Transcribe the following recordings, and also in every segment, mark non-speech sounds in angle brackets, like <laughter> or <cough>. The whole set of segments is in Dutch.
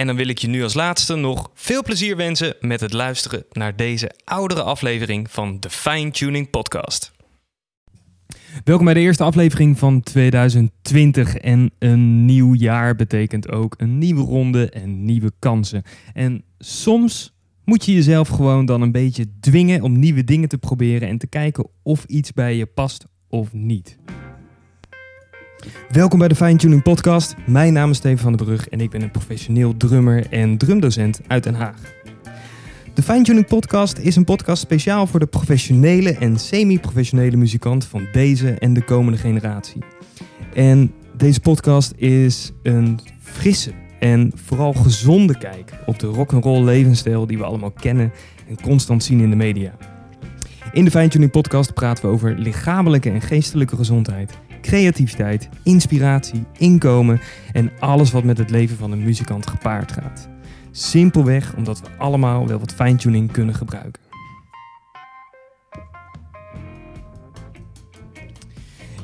En dan wil ik je nu als laatste nog veel plezier wensen met het luisteren naar deze oudere aflevering van de Fine Tuning Podcast. Welkom bij de eerste aflevering van 2020. En een nieuw jaar betekent ook een nieuwe ronde en nieuwe kansen. En soms moet je jezelf gewoon dan een beetje dwingen om nieuwe dingen te proberen en te kijken of iets bij je past of niet. Welkom bij de Fine Tuning Podcast. Mijn naam is Steven van den Brug en ik ben een professioneel drummer en drumdocent uit Den Haag. De Fine Tuning Podcast is een podcast speciaal voor de professionele en semi-professionele muzikant van deze en de komende generatie. En deze podcast is een frisse en vooral gezonde kijk op de rock'n'roll levensstijl die we allemaal kennen en constant zien in de media. In de Fine Tuning Podcast praten we over lichamelijke en geestelijke gezondheid creativiteit, inspiratie, inkomen en alles wat met het leven van een muzikant gepaard gaat. Simpelweg omdat we allemaal wel wat fine-tuning kunnen gebruiken.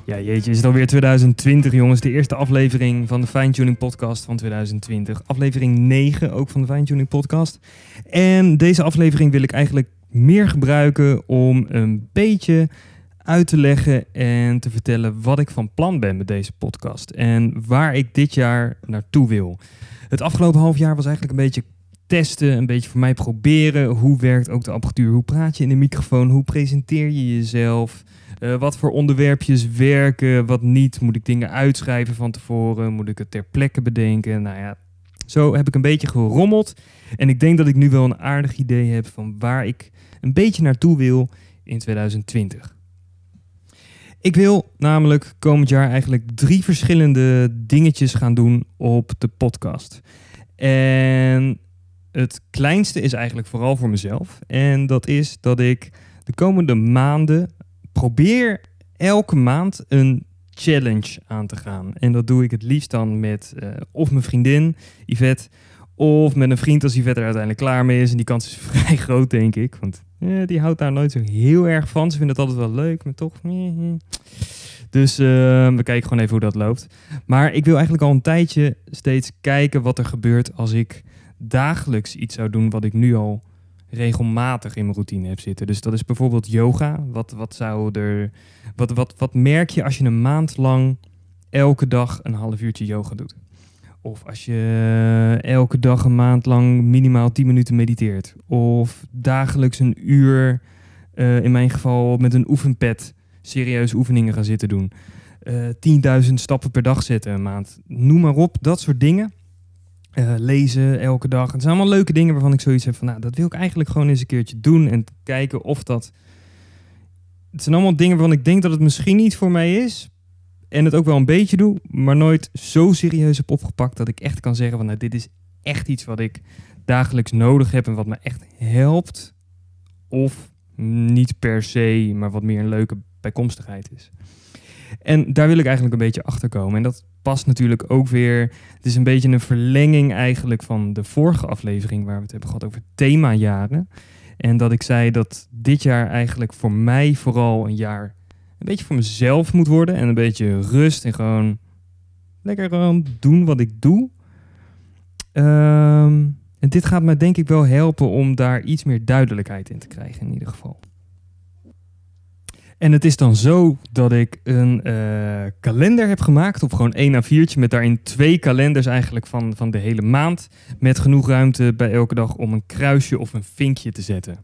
Ja, jeetje, is het alweer 2020, jongens. De eerste aflevering van de Fine Tuning Podcast van 2020. Aflevering 9 ook van de Fine Tuning Podcast. En deze aflevering wil ik eigenlijk meer gebruiken om een beetje uit te leggen en te vertellen wat ik van plan ben met deze podcast en waar ik dit jaar naartoe wil. Het afgelopen half jaar was eigenlijk een beetje testen, een beetje voor mij proberen. Hoe werkt ook de apparatuur? Hoe praat je in de microfoon? Hoe presenteer je jezelf? Uh, wat voor onderwerpjes werken, wat niet? Moet ik dingen uitschrijven van tevoren? Moet ik het ter plekke bedenken? Nou ja, zo heb ik een beetje gerommeld. En ik denk dat ik nu wel een aardig idee heb van waar ik een beetje naartoe wil in 2020. Ik wil namelijk komend jaar eigenlijk drie verschillende dingetjes gaan doen op de podcast. En het kleinste is eigenlijk vooral voor mezelf. En dat is dat ik de komende maanden probeer elke maand een challenge aan te gaan. En dat doe ik het liefst dan met uh, of mijn vriendin Yvette of met een vriend als Yvette er uiteindelijk klaar mee is. En die kans is <laughs> vrij groot, denk ik. Want eh, die houdt daar nooit zo heel erg van. Ze vinden het altijd wel leuk, maar toch... Dus uh, we kijken gewoon even hoe dat loopt. Maar ik wil eigenlijk al een tijdje steeds kijken wat er gebeurt als ik dagelijks iets zou doen wat ik nu al regelmatig in mijn routine heb zitten. Dus dat is bijvoorbeeld yoga. Wat, wat, zou er, wat, wat, wat merk je als je een maand lang elke dag een half uurtje yoga doet? Of als je elke dag een maand lang minimaal 10 minuten mediteert. Of dagelijks een uur, uh, in mijn geval met een oefenpad, serieuze oefeningen gaan zitten doen. Uh, 10.000 stappen per dag zetten een maand. Noem maar op, dat soort dingen. Lezen elke dag. Het zijn allemaal leuke dingen waarvan ik zoiets heb van, nou, dat wil ik eigenlijk gewoon eens een keertje doen en kijken of dat. Het zijn allemaal dingen waarvan ik denk dat het misschien niet voor mij is, en het ook wel een beetje doe, maar nooit zo serieus heb opgepakt dat ik echt kan zeggen van nou, dit is echt iets wat ik dagelijks nodig heb en wat me echt helpt. Of niet per se, maar wat meer een leuke bijkomstigheid is. En daar wil ik eigenlijk een beetje achter komen. En dat past natuurlijk ook weer. Het is een beetje een verlenging eigenlijk van de vorige aflevering waar we het hebben gehad over themajaren. En dat ik zei dat dit jaar eigenlijk voor mij vooral een jaar een beetje voor mezelf moet worden. En een beetje rust en gewoon lekker gewoon doen wat ik doe. Ehm, en dit gaat mij denk ik wel helpen om daar iets meer duidelijkheid in te krijgen in ieder geval. En het is dan zo dat ik een uh, kalender heb gemaakt, of gewoon één A4'tje, met daarin twee kalenders eigenlijk van, van de hele maand. Met genoeg ruimte bij elke dag om een kruisje of een vinkje te zetten.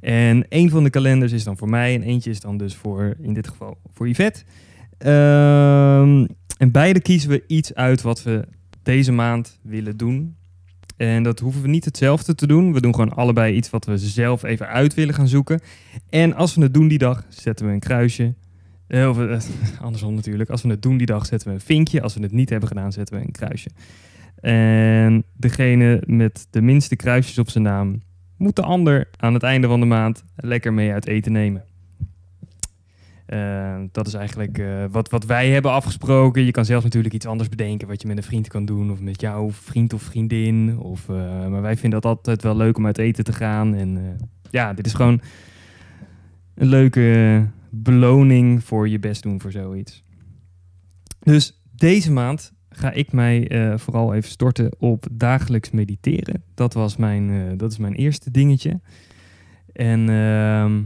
En één van de kalenders is dan voor mij en eentje is dan dus voor, in dit geval, voor Yvette. Ehm, en beide kiezen we iets uit wat we deze maand willen doen. En dat hoeven we niet hetzelfde te doen. We doen gewoon allebei iets wat we zelf even uit willen gaan zoeken. En als we het doen die dag, zetten we een kruisje. Eh, of uh, <laughs> andersom natuurlijk. Als we het doen die dag, zetten we een vinkje. Als we het niet hebben gedaan, zetten we een kruisje. En degene met de minste kruisjes op zijn naam moet de ander aan het einde van de maand lekker mee uit eten nemen. Uh, dat is eigenlijk uh, wat, wat wij hebben afgesproken. Je kan zelf natuurlijk iets anders bedenken wat je met een vriend kan doen. Of met jouw vriend of vriendin. Of, uh, maar wij vinden dat altijd wel leuk om uit eten te gaan. En ja, dit is gewoon een leuke beloning voor je best doen voor zoiets. Dus deze maand ga ik mij vooral even storten op dagelijks mediteren. Dat, was mijn, dat is mijn eerste dingetje. En ehm,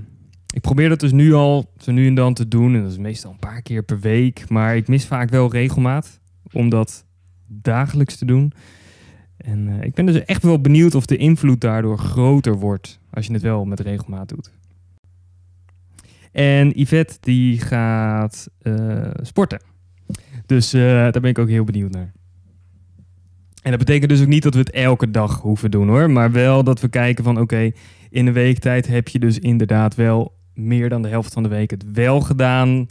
ik probeer dat dus nu al zo nu en dan te doen. En dat is meestal een paar keer per week. Maar ik mis vaak wel regelmaat om dat dagelijks te doen. En uh, ik ben dus echt wel benieuwd of de invloed daardoor groter wordt als je het wel met regelmaat doet. En Yvette die gaat sporten. Dus uh, daar ben ik ook heel benieuwd naar. En dat betekent dus ook niet dat we het elke dag hoeven doen hoor. Maar wel dat we kijken van oké, in een week tijd heb je dus inderdaad wel meer dan de helft van de week het wel gedaan,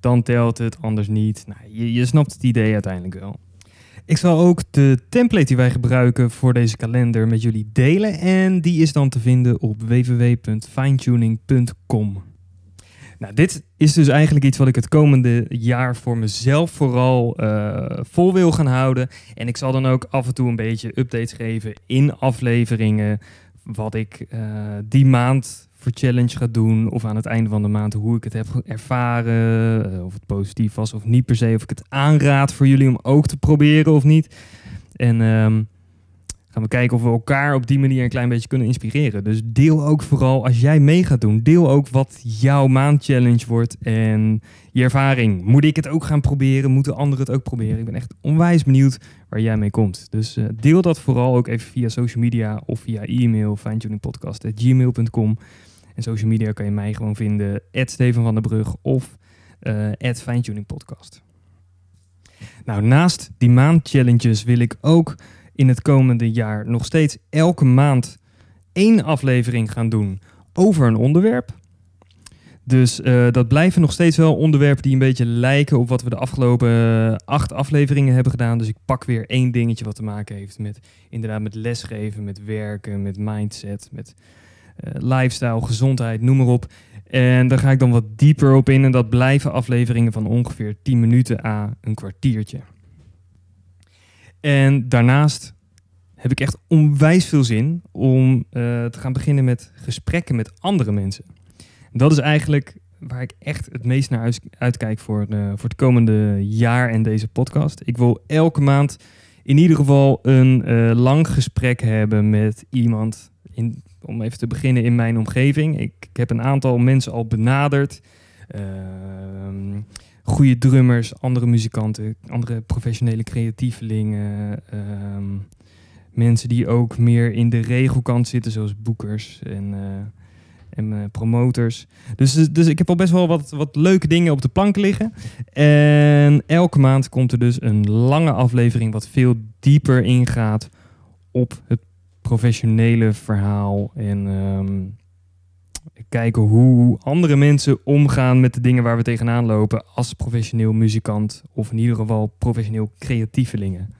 dan telt het, anders niet. Nou, je, je snapt het idee uiteindelijk wel. Ik zal ook de template die wij gebruiken voor deze kalender met jullie delen. En die is dan te vinden op www.finetuning.com. Nou, dit is dus eigenlijk iets wat ik het komende jaar voor mezelf vooral uh, vol wil gaan houden. En ik zal dan ook af en toe een beetje updates geven in afleveringen. Wat ik uh, die maand voor challenge ga doen. Of aan het einde van de maand hoe ik het heb ervaren. Uh, of het positief was of niet per se. Of ik het aanraad voor jullie om ook te proberen of niet. En um, gaan we kijken of we elkaar op die manier een klein beetje kunnen inspireren. Dus deel ook vooral als jij mee gaat doen. Deel ook wat jouw maandchallenge wordt en je ervaring. Moet ik het ook gaan proberen? Moeten anderen het ook proberen? Ik ben echt onwijs benieuwd waar jij mee komt. Dus uh, deel dat vooral ook even via social media of via e-mail fijntuningpodcast.gmail.com. En social media kan je mij gewoon vinden. Steven van der Brug of uh, Fijntuning Podcast. Nou, naast die maandchallenges wil ik ook in het komende jaar nog steeds elke maand één aflevering gaan doen over een onderwerp. Dus uh, dat blijven nog steeds wel onderwerpen die een beetje lijken op wat we de afgelopen uh, acht afleveringen hebben gedaan. Dus ik pak weer één dingetje wat te maken heeft met inderdaad met lesgeven, met werken, met mindset, met uh, lifestyle, gezondheid, noem maar op. En daar ga ik dan wat dieper op in en dat blijven afleveringen van ongeveer 10 minuten à een kwartiertje. En daarnaast heb ik echt onwijs veel zin om uh, te gaan beginnen met gesprekken met andere mensen. Dat is eigenlijk waar ik echt het meest naar uitkijk voor, uh, voor het komende jaar en deze podcast. Ik wil elke maand in ieder geval een uh, lang gesprek hebben met iemand. In, om even te beginnen in mijn omgeving. Ik, ik heb een aantal mensen al benaderd. Ehm, goede drummers, andere muzikanten, andere professionele creatievelingen. Ehm, mensen die ook meer in de regelkant zitten, zoals boekers en, uh, en uh, promoters. Dus, dus ik heb al best wel wat, wat leuke dingen op de plank liggen. En elke maand komt er dus een lange aflevering wat veel dieper ingaat op het professionele verhaal. En um, kijken hoe andere mensen omgaan met de dingen waar we tegenaan lopen als professioneel muzikant of in ieder geval professioneel creatievelingen.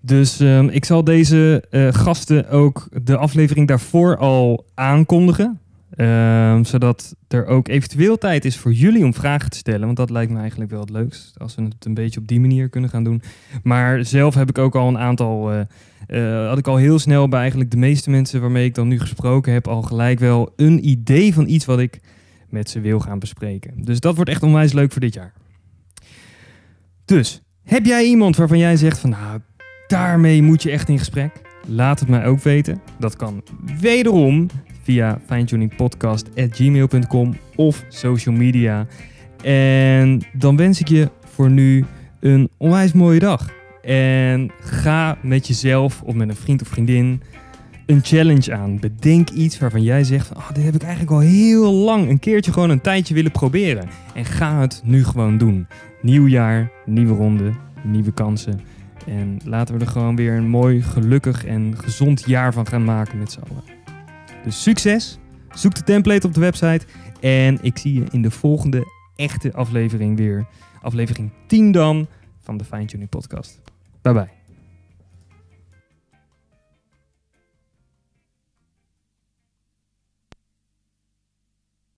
Dus um, ik zal deze uh, gasten ook de aflevering daarvoor al aankondigen. Um, zodat er ook eventueel tijd is voor jullie om vragen te stellen. Want dat lijkt me eigenlijk wel het leukst. Als we het een beetje op die manier kunnen gaan doen. Maar zelf heb ik ook al een aantal. Uh, uh, had ik al heel snel bij eigenlijk de meeste mensen waarmee ik dan nu gesproken heb. al gelijk wel een idee van iets wat ik met ze wil gaan bespreken. Dus dat wordt echt onwijs leuk voor dit jaar. Dus Heb jij iemand waarvan jij zegt van nou, daarmee moet je echt in gesprek? Laat het mij ook weten. Dat kan wederom via fijntuningpodcast.gmail.com of social media. En dan wens ik je voor nu een onwijs mooie dag. En ga met jezelf of met een vriend of vriendin een challenge aan. Bedenk iets waarvan jij zegt: oh, dit heb ik eigenlijk al heel lang een keertje gewoon een tijdje willen proberen. En ga het nu gewoon doen. Nieuw jaar, nieuwe ronde, nieuwe kansen. En laten we er gewoon weer een mooi, gelukkig en gezond jaar van gaan maken met z'n allen. Dus succes! Zoek de template op de website. En ik zie je in de volgende echte aflevering weer. Aflevering 10 dan van de Fine Tuning Podcast. Bye bye.